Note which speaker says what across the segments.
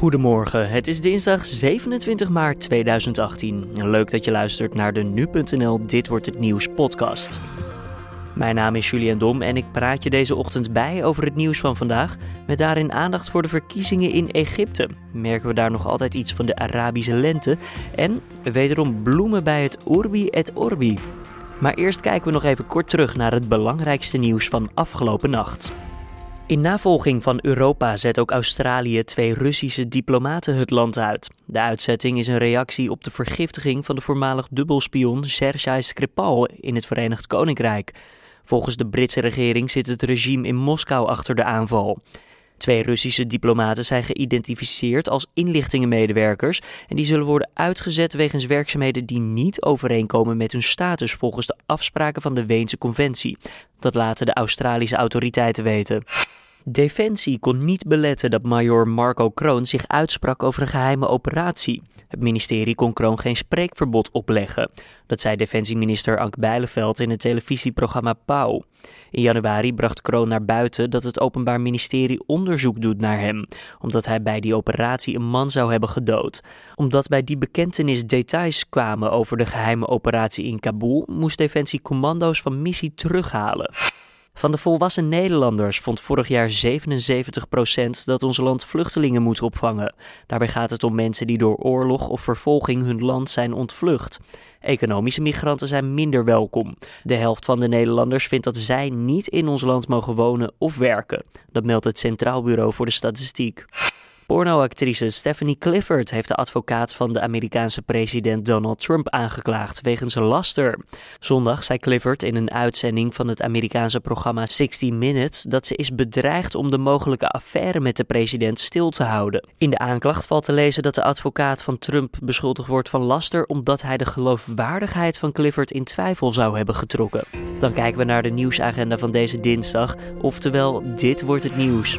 Speaker 1: Goedemorgen, het is dinsdag 27 maart 2018. Leuk dat je luistert naar de Nu.nl Dit Wordt Het Nieuws podcast. Mijn naam is Julian Dom en ik praat je deze ochtend bij over het nieuws van vandaag, met daarin aandacht voor de verkiezingen in Egypte. Merken we daar nog altijd iets van de Arabische lente en wederom bloemen bij het Urbi et Orbi. Maar eerst kijken we nog even kort terug naar het belangrijkste nieuws van afgelopen nacht. In navolging van Europa zet ook Australië twee Russische diplomaten het land uit. De uitzetting is een reactie op de vergiftiging van de voormalig dubbelspion Sergei Skripal in het Verenigd Koninkrijk. Volgens de Britse regering zit het regime in Moskou achter de aanval. Twee Russische diplomaten zijn geïdentificeerd als inlichtingenmedewerkers en die zullen worden uitgezet wegens werkzaamheden die niet overeenkomen met hun status volgens de afspraken van de Weense Conventie. Dat laten de Australische autoriteiten weten. Defensie kon niet beletten dat major Marco Kroon zich uitsprak over een geheime operatie. Het ministerie kon Kroon geen spreekverbod opleggen. Dat zei defensieminister Ank Bijleveld in het televisieprogramma Pauw. In januari bracht Kroon naar buiten dat het Openbaar Ministerie onderzoek doet naar hem, omdat hij bij die operatie een man zou hebben gedood. Omdat bij die bekentenis details kwamen over de geheime operatie in Kabul, moest Defensie commando's van missie terughalen. Van de volwassen Nederlanders vond vorig jaar 77% dat ons land vluchtelingen moet opvangen. Daarbij gaat het om mensen die door oorlog of vervolging hun land zijn ontvlucht. Economische migranten zijn minder welkom. De helft van de Nederlanders vindt dat zij niet in ons land mogen wonen of werken. Dat meldt het Centraal Bureau voor de Statistiek. Pornoactrice Stephanie Clifford heeft de advocaat van de Amerikaanse president Donald Trump aangeklaagd wegens laster. Zondag zei Clifford in een uitzending van het Amerikaanse programma 60 Minutes dat ze is bedreigd om de mogelijke affaire met de president stil te houden. In de aanklacht valt te lezen dat de advocaat van Trump beschuldigd wordt van laster omdat hij de geloofwaardigheid van Clifford in twijfel zou hebben getrokken. Dan kijken we naar de nieuwsagenda van deze dinsdag, oftewel dit wordt het nieuws.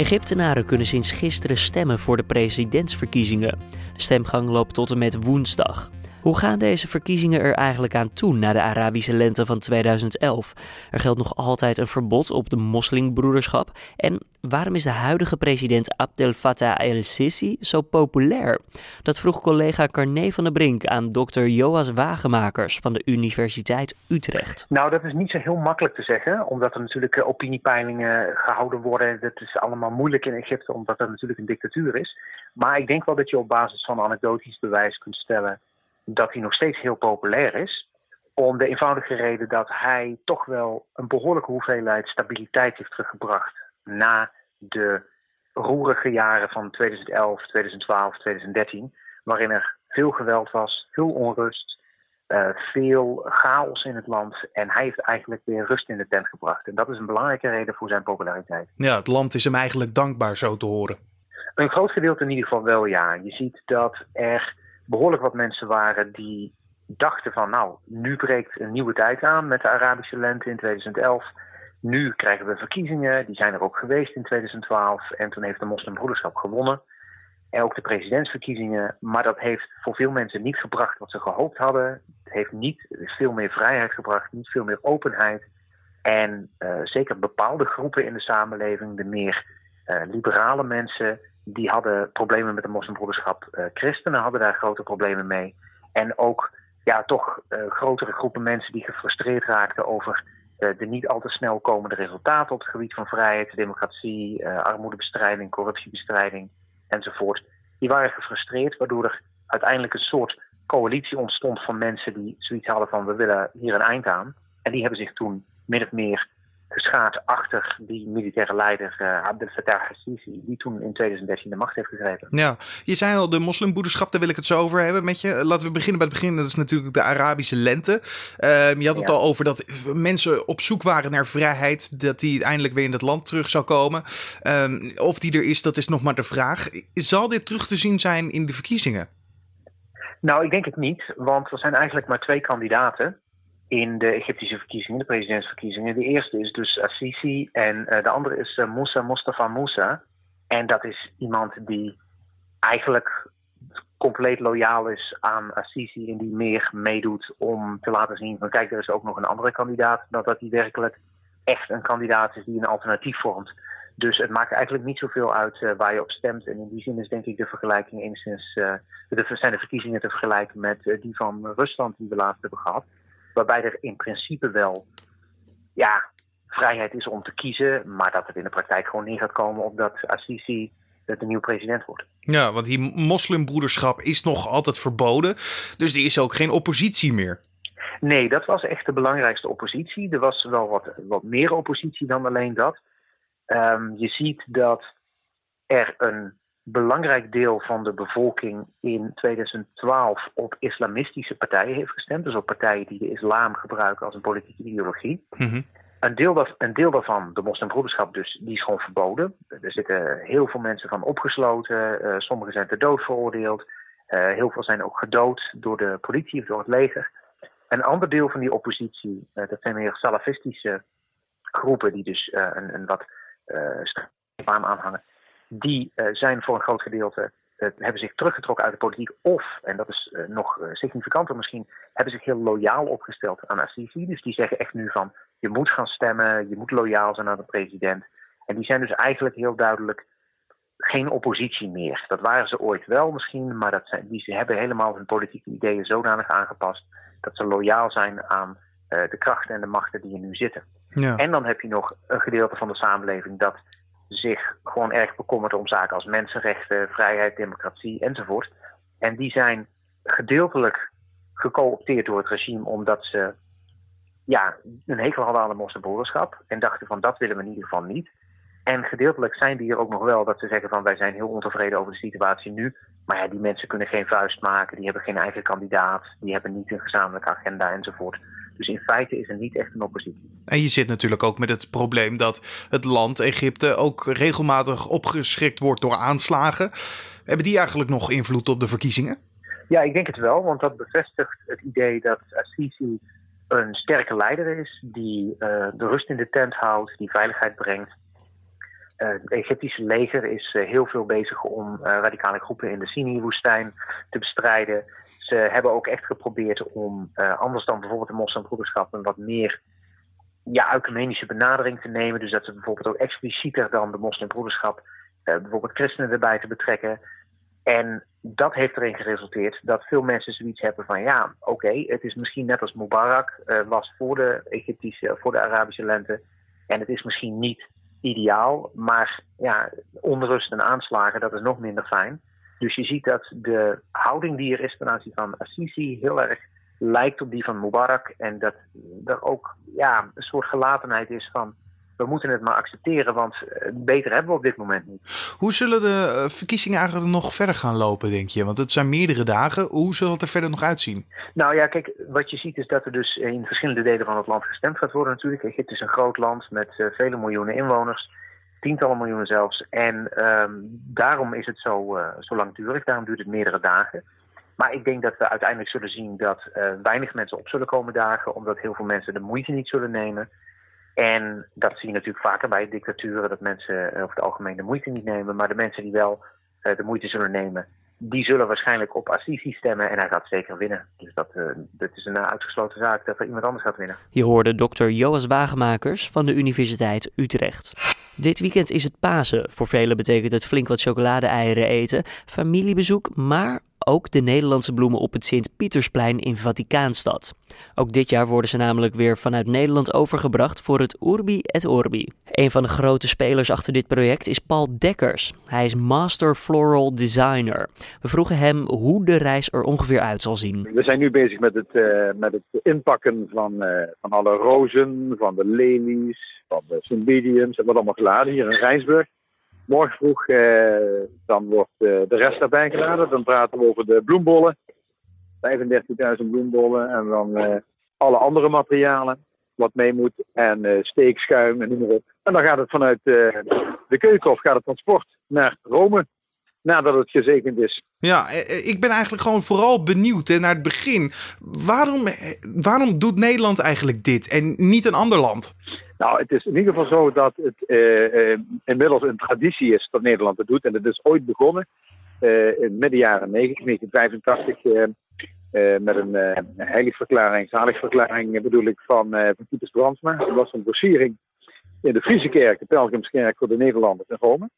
Speaker 1: Egyptenaren kunnen sinds gisteren stemmen voor de presidentsverkiezingen. De stemgang loopt tot en met woensdag. Hoe gaan deze verkiezingen er eigenlijk aan toe na de Arabische lente van 2011? Er geldt nog altijd een verbod op de moslimbroederschap. En waarom is de huidige president Abdel Fattah el-Sisi zo populair? Dat vroeg collega Carné van der Brink aan dokter Joas Wagemakers van de Universiteit Utrecht.
Speaker 2: Nou, dat is niet zo heel makkelijk te zeggen, omdat er natuurlijk eh, opiniepeilingen gehouden worden. Dat is allemaal moeilijk in Egypte, omdat er natuurlijk een dictatuur is. Maar ik denk wel dat je op basis van anekdotisch bewijs kunt stellen dat hij nog steeds heel populair is. Om de eenvoudige reden dat hij toch wel een behoorlijke hoeveelheid stabiliteit heeft teruggebracht na de roerige jaren van 2011, 2012, 2013, waarin er veel geweld was, veel onrust, uh, veel chaos in het land. En hij heeft eigenlijk weer rust in de tent gebracht. En dat is een belangrijke reden voor zijn populariteit.
Speaker 3: Ja, het land is hem eigenlijk dankbaar zo te horen.
Speaker 2: Een groot gedeelte in ieder geval wel, ja. Je ziet dat er behoorlijk wat mensen waren die dachten van nou, nu breekt een nieuwe tijd aan met de Arabische lente in 2011. Nu krijgen we verkiezingen, die zijn er ook geweest in 2012 en toen heeft de moslimbroederschap gewonnen. En ook de presidentsverkiezingen, maar dat heeft voor veel mensen niet gebracht wat ze gehoopt hadden. Het heeft niet veel meer vrijheid gebracht, niet veel meer openheid. En uh, zeker bepaalde groepen in de samenleving, de meer uh, liberale mensen, die hadden problemen met de moslimbroederschap. Uh, christenen hadden daar grote problemen mee. En ook ja, toch uh, grotere groepen mensen die gefrustreerd raakten over uh, de niet al te snel komende resultaten op het gebied van vrijheid, democratie, armoedebestrijding, corruptiebestrijding enzovoort. Die waren gefrustreerd, waardoor er uiteindelijk een soort coalitie ontstond van mensen die zoiets hadden van we willen hier een eind aan. En die hebben zich toen min of meer geschaard achter die militaire leider uh, Abdel Fattah al-Sisi, die toen in 2013 de macht heeft gegrepen.
Speaker 3: Ja, je zei al de moslimbroederschap, daar wil ik het zo over hebben met je. Laten we beginnen bij het begin, dat is natuurlijk de Arabische lente. Uh, je had het ja. al over dat mensen op zoek waren naar vrijheid, dat die eindelijk weer in het land terug zou komen. Uh, of die er is, dat is nog maar de vraag. Zal dit terug te zien zijn in de verkiezingen?
Speaker 2: Nou, ik denk het niet, want er zijn eigenlijk maar twee kandidaten in de Egyptische verkiezingen, de presidentsverkiezingen. De eerste is dus Assisi en uh, de andere is uh, Moussa Mustafa Moussa. En dat is iemand die eigenlijk compleet loyaal is aan Assisi en die meer meedoet om te laten zien van kijk, er is ook nog een andere kandidaat, dan dat hij werkelijk echt een kandidaat is die een alternatief vormt Dus het maakt eigenlijk niet zoveel uit uh, waar je op stemt. En in die zin is denk ik de vergelijking enigszins. De, zijn de verkiezingen te vergelijken met die van Rusland die we laatst hebben gehad. Waarbij er in principe wel ja, vrijheid is om te kiezen. Maar dat het in de praktijk gewoon neer gaat komen op dat Assisi de nieuwe president wordt.
Speaker 3: Ja, want die moslimbroederschap is nog altijd verboden. Dus er is ook geen oppositie meer.
Speaker 2: Nee, dat was echt de belangrijkste oppositie. Er was wel wat, wat meer oppositie dan alleen dat. Um, je ziet dat er een belangrijk deel van de bevolking in 2012 op islamistische partijen heeft gestemd. Dus op partijen die de islam gebruiken als een politieke ideologie.
Speaker 3: Mm
Speaker 2: een, deel dat, een deel daarvan, de moslimbroederschap dus, die is gewoon verboden. Er zitten heel veel mensen van opgesloten. Uh, sommigen zijn ter dood veroordeeld. Uh, heel veel zijn ook gedood door de politie of door het leger. Een ander deel van die oppositie, uh, dat zijn meer salafistische groepen die dus een, een wat islam aanhangen. Die zijn voor een groot gedeelte hebben zich teruggetrokken uit de politiek. Of, en dat is nog significanter misschien, hebben zich heel loyaal opgesteld aan Assisi. Dus die zeggen echt nu van je moet gaan stemmen, je moet loyaal zijn aan de president. En die zijn dus eigenlijk heel duidelijk geen oppositie meer. Dat waren ze ooit wel misschien, maar dat zijn, die, ze hebben helemaal hun politieke ideeën zodanig aangepast dat ze loyaal zijn aan uh, de krachten en de machten die er nu zitten.
Speaker 3: Ja.
Speaker 2: En dan heb je nog een gedeelte van de samenleving dat zich gewoon erg bekommert om zaken als mensenrechten, vrijheid, democratie enzovoort. En die zijn gedeeltelijk gecoopteerd door het regime omdat ze ja, een hekel hadden aan de. En dachten van dat willen we in ieder geval niet. En gedeeltelijk zijn die er ook nog wel dat ze zeggen van wij zijn heel ontevreden over de situatie nu. Maar ja, die mensen kunnen geen vuist maken, die hebben geen eigen kandidaat, die hebben niet een gezamenlijke agenda enzovoort. Dus in feite is er niet echt een oppositie.
Speaker 3: En je zit natuurlijk ook met het probleem dat het land Egypte ook regelmatig opgeschrikt wordt door aanslagen. Hebben die eigenlijk nog invloed op de verkiezingen?
Speaker 2: Ja, ik denk het wel, want dat bevestigt het idee dat Assisi een sterke leider is die uh, de rust in de tent houdt, die veiligheid brengt. Uh, het Egyptische leger is uh, heel veel bezig om radicale groepen in de Sinai-woestijn te bestrijden. Ze hebben ook echt geprobeerd om, anders dan bijvoorbeeld de moslimbroederschap, een wat meer ja, ecumenische benadering te nemen. Dus dat ze bijvoorbeeld ook explicieter dan de moslimbroederschap bijvoorbeeld christenen erbij te betrekken. En dat heeft erin geresulteerd dat veel mensen zoiets hebben van ja, oké, het is misschien net als Mubarak was voor de Egyptische, voor de Arabische lente. En het is misschien niet ideaal, maar ja, onrust en aanslagen, dat is nog minder fijn. Dus je ziet dat de houding die er is ten aanzien van Assisi heel erg lijkt op die van Mubarak. En dat er ook ja, een soort gelatenheid is van we moeten het maar accepteren, want eh, beter hebben we op dit moment niet.
Speaker 3: Hoe zullen de eh, verkiezingen eigenlijk nog verder gaan lopen, denk je? Want het zijn meerdere dagen. Hoe zal het er verder nog uitzien?
Speaker 2: Nou ja, kijk, wat je ziet is dat er dus in verschillende delen van het land gestemd gaat worden natuurlijk. Egypte is een groot land met uh, vele miljoenen inwoners. Tientallen miljoenen zelfs. En um, daarom is het zo, uh, zo langdurig. Daarom duurt het meerdere dagen. Maar ik denk dat we uiteindelijk zullen zien dat uh, weinig mensen op zullen komen dagen, omdat heel veel mensen de moeite niet zullen nemen. En dat zie je natuurlijk vaker bij dictaturen, dat mensen over het algemeen de moeite niet nemen. Maar de mensen die wel de moeite zullen nemen, die zullen waarschijnlijk op Assisi stemmen en hij gaat zeker winnen. Dus dat, uh, dat is een uitgesloten zaak dat er iemand anders gaat winnen.
Speaker 1: Je hoorde dokter Joas Wagemakers van de Universiteit Utrecht. Dit weekend is het Pasen. Voor velen betekent het flink wat chocolade-eieren eten, familiebezoek, maar ook de Nederlandse bloemen op het Sint-Pietersplein in Vaticaanstad. Ook dit jaar worden ze namelijk weer vanuit Nederland overgebracht voor het Urbi et Orbi. Een van de grote spelers achter dit project is Paul Dekkers. Hij is Master Floral Designer. We vroegen hem hoe de reis er ongeveer uit zal zien.
Speaker 4: We zijn nu bezig met het, uh, met het inpakken van, uh, van alle rozen, van de lelies, van de cymbidiums. Dat wordt allemaal geladen hier in Rijnsburg. Morgen vroeg eh, dan wordt eh, de rest daarbij geladen. Dan praten we over de bloembollen. 35.000 bloembollen en dan uh, alle andere materialen wat mee moet. En steekschuim en noem maar op. En dan gaat het vanuit de keukenhof gaat het transport naar Rome. Nadat het gezegend is.
Speaker 3: Ja, ik ben eigenlijk gewoon vooral benieuwd hè, naar het begin. Waarom, waarom doet Nederland eigenlijk dit en niet een ander land?
Speaker 4: Nou, het is in ieder geval zo dat het uh, uh, inmiddels een traditie is dat Nederland het doet. En het is ooit begonnen uh, in midden jaren 90, 1985 met een heiligverklaring, zaligverklaring bedoel ik, van, van Titus Brandsma. Dat was een versiering in de Friese kerk, de Pelgrimskerk voor de Nederlanders in Rome.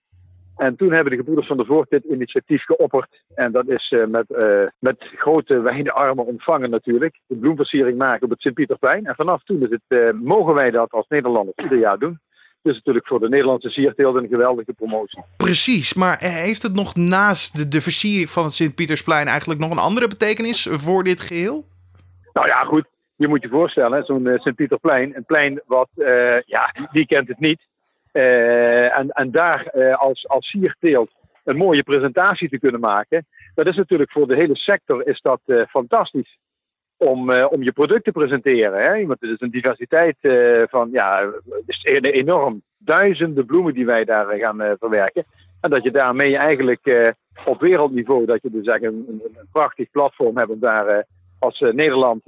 Speaker 4: En toen hebben de gebroeders van de Voort dit initiatief geopperd. En dat is uh, met, uh, met grote wijde armen ontvangen natuurlijk. De bloemversiering maken op het Sint-Pieterplein. En vanaf toen is het, uh, mogen wij dat als Nederlanders ieder jaar doen. Dus natuurlijk voor de Nederlandse sierteelt een geweldige promotie.
Speaker 3: Precies, maar heeft het nog naast de, de versiering van het Sint-Pietersplein eigenlijk nog een andere betekenis voor dit geheel?
Speaker 4: Nou ja, goed. Je moet je voorstellen, zo'n Sint-Pieterplein, een plein wat, ja, wie kent het niet? Uh, en, en daar uh, als, als sierteelt een mooie presentatie te kunnen maken. Dat is natuurlijk voor de hele sector is dat uh, fantastisch. Om, om je product te presenteren. Hè? Want het is een diversiteit van, ja, is enorm. Duizenden bloemen die wij daar gaan verwerken. En dat je daarmee eigenlijk op wereldniveau, dat je dus eigenlijk een, een, een prachtig platform hebt om daar als Nederland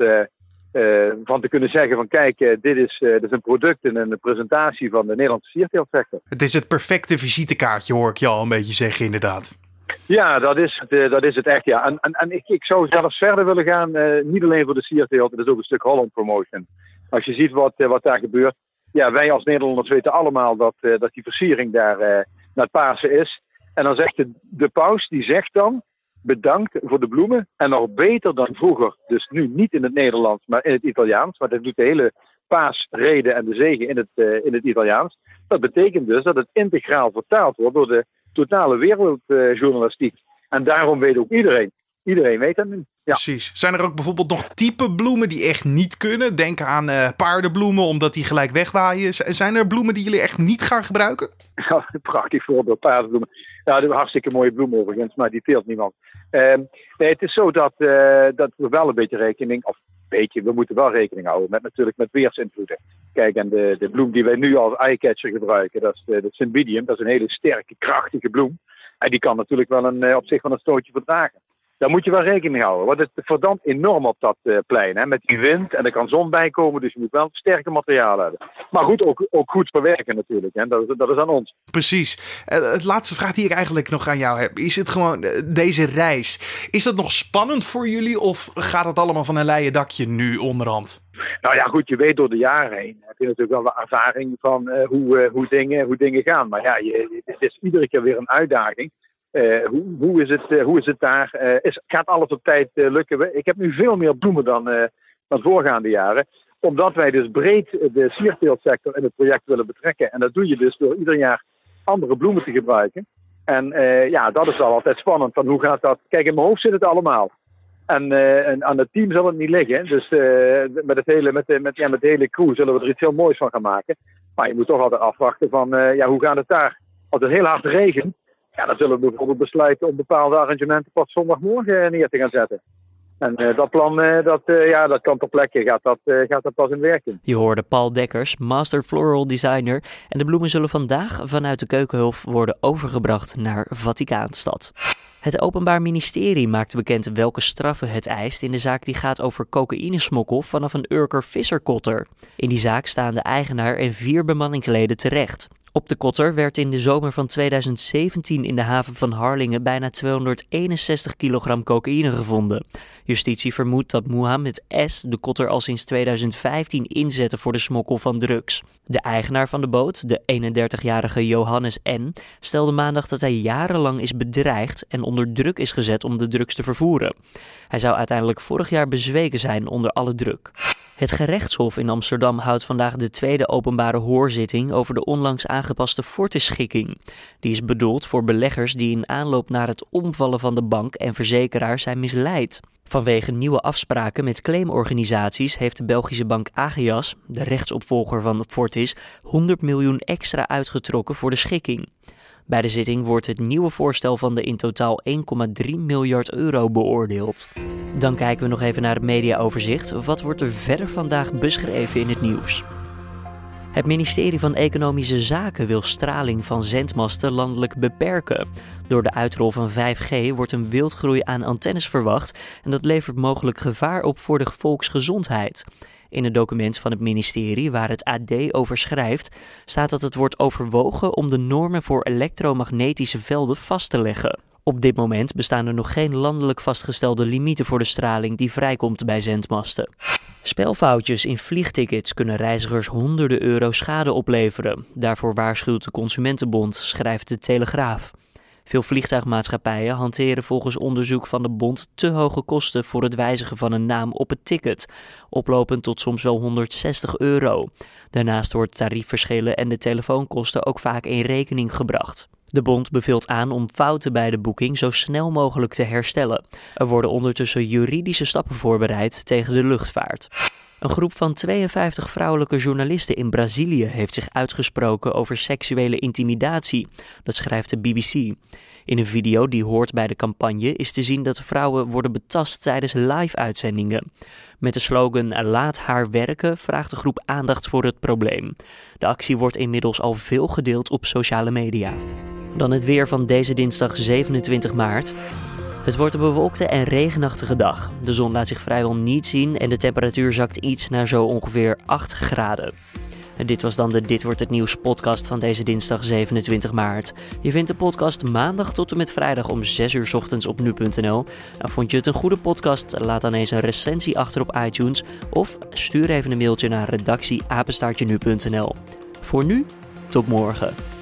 Speaker 4: uh, van te kunnen zeggen van kijk, uh, dit, is, uh, dit is een product en een presentatie van de Nederlandse sierteeltsector.
Speaker 3: Het is het perfecte visitekaartje hoor ik je al een beetje zeggen inderdaad.
Speaker 4: Ja, dat is, het, dat is het echt ja. En, en, en ik, ik zou zelfs verder willen gaan, niet alleen voor de sierteelt, het is ook een stuk Holland promotion. Als je ziet wat, wat daar gebeurt. Ja, wij als Nederlanders weten allemaal dat, dat die versiering daar naar het Pasen is. En dan zegt de, de paus, die zegt dan, bedankt voor de bloemen. En nog beter dan vroeger, dus nu niet in het Nederlands, maar in het Italiaans. Maar dat doet de hele paasrede en de zegen in het, uh, in het Italiaans. Dat betekent dus dat het integraal vertaald wordt door de totale wereldjournalistiek. En daarom weet ook iedereen. Iedereen weet dat nu. Ja.
Speaker 3: Precies. Zijn er ook bijvoorbeeld nog type bloemen die echt niet kunnen? Denk aan uh, paardenbloemen, omdat die gelijk wegwaaien. Zijn er bloemen die jullie echt niet gaan gebruiken?
Speaker 4: Ja, prachtig voorbeeld, paardenbloemen. Nou, dat is hartstikke mooie bloem overigens, maar die teelt niemand. Uh, nee, het is zo dat, uh, dat we wel een beetje rekening, of een beetje, we moeten wel rekening houden met natuurlijk met weersinvloeden. Kijk, en de, de bloem die wij nu als eyecatcher gebruiken, dat is de, de Cymbidium, dat is een hele sterke, krachtige bloem. En die kan natuurlijk wel een, op zich wel een stootje verdragen daar moet je wel rekening houden. Want het verdampt enorm op dat uh, plein. Hè, met die wind en er kan zon bij komen. Dus je moet wel sterke materialen hebben. Maar goed, ook, ook goed verwerken natuurlijk. Hè. Dat, is, dat is aan ons.
Speaker 3: Precies. Uh, het laatste vraag die ik eigenlijk nog aan jou heb. Is het gewoon uh, deze reis. Is dat nog spannend voor jullie? Of gaat het allemaal van een leien dakje nu onderhand?
Speaker 4: Nou ja, goed. Je weet door de jaren heen. Heb je natuurlijk wel de ervaring van hoe, hoe, dingen, hoe dingen gaan. Maar ja, je, het is iedere keer weer een uitdaging. Uh, hoe, is het, uh, hoe is het daar? Uh, is, gaat alles op tijd lukken? Ik heb nu veel meer bloemen dan, dan voorgaande jaren. Omdat wij dus breed de sierteeltsector in het project willen betrekken. En dat doe je dus door ieder jaar andere bloemen te gebruiken. En ja, dat is wel altijd spannend. Van hoe gaat dat? Kijk, in mijn hoofd zit het allemaal. En, en aan het team zal het niet liggen. Dus met, het hele, met, met, ja, met de hele crew zullen we er iets heel moois van gaan maken. Maar je moet toch altijd afwachten van ja, hoe gaat het daar? Als het heel hard regent, ja, dan zullen we bijvoorbeeld besluiten om bepaalde arrangementen pas zondagmorgen neer te gaan zetten. En uh, dat plan, uh, dat, ja, dat kan ter plekke, gaat dat, gaat dat pas in werking.
Speaker 1: Je hoorde Paul Dekkers, Master Floral Designer. En de bloemen zullen vandaag vanuit de Keukenhof worden overgebracht naar Vaticaanstad. Het Openbaar Ministerie maakte bekend welke straffen het eist in de zaak die gaat over cocaïnesmokkel vanaf een Urker visserkotter. In die zaak staan de eigenaar en vier bemanningsleden terecht. Op de kotter werd in de zomer van 2017 in de haven van Harlingen bijna 261 kilogram cocaïne gevonden. Justitie vermoedt dat Mohamed S. de kotter al sinds 2015 inzette voor de smokkel van drugs. De eigenaar van de boot, de 31-jarige Johannes N., stelde maandag dat hij jarenlang is bedreigd en onder druk is gezet om de drugs te vervoeren. Hij zou uiteindelijk vorig jaar bezweken zijn onder alle druk. Het gerechtshof in Amsterdam houdt vandaag de tweede openbare hoorzitting over de onlangs aangepaste Fortis-schikking. Die is bedoeld voor beleggers die in aanloop naar het omvallen van de bank en verzekeraar zijn misleid. Vanwege nieuwe afspraken met claimorganisaties heeft de Belgische bank Ageas, de rechtsopvolger van Fortis, 100 miljoen extra uitgetrokken voor de schikking. Bij de zitting wordt het nieuwe voorstel van de in totaal 1,3 miljard euro beoordeeld. Dan kijken we nog even naar het mediaoverzicht. Wat wordt er verder vandaag beschreven in het nieuws? Het ministerie van Economische Zaken wil straling van zendmasten landelijk beperken. Door de uitrol van 5G wordt een wildgroei aan antennes verwacht en dat levert mogelijk gevaar op voor de volksgezondheid. In het document van het ministerie waar het AD over schrijft, staat dat het wordt overwogen om de normen voor elektromagnetische velden vast te leggen. Op dit moment bestaan er nog geen landelijk vastgestelde limieten voor de straling die vrijkomt bij zendmasten. Spelfoutjes in vliegtickets kunnen reizigers honderden euro schade opleveren. Daarvoor waarschuwt de Consumentenbond, schrijft de Telegraaf. Veel vliegtuigmaatschappijen hanteren volgens onderzoek van de bond te hoge kosten voor het wijzigen van een naam op het ticket, oplopend tot soms wel 160 euro. Daarnaast wordt tariefverschillen en de telefoonkosten ook vaak in rekening gebracht. De bond beveelt aan om fouten bij de boeking zo snel mogelijk te herstellen. Er worden ondertussen juridische stappen voorbereid tegen de luchtvaart. Een groep van 52 vrouwelijke journalisten in Brazilië heeft zich uitgesproken over seksuele intimidatie. Dat schrijft de BBC. In een video die hoort bij de campagne is te zien dat vrouwen worden betast tijdens live-uitzendingen. Met de slogan Laat haar werken vraagt de groep aandacht voor het probleem. De actie wordt inmiddels al veel gedeeld op sociale media. Dan het weer van deze dinsdag 27 maart. Het wordt een bewolkte en regenachtige dag. De zon laat zich vrijwel niet zien en de temperatuur zakt iets naar zo ongeveer 8 graden. Dit was dan de Dit wordt het nieuws podcast van deze dinsdag 27 maart. Je vindt de podcast maandag tot en met vrijdag om 6 uur ochtends op nu.nl. Vond je het een goede podcast? Laat dan eens een recensie achter op iTunes of stuur even een mailtje naar redactieapenstaartje nu.nl. Voor nu, tot morgen.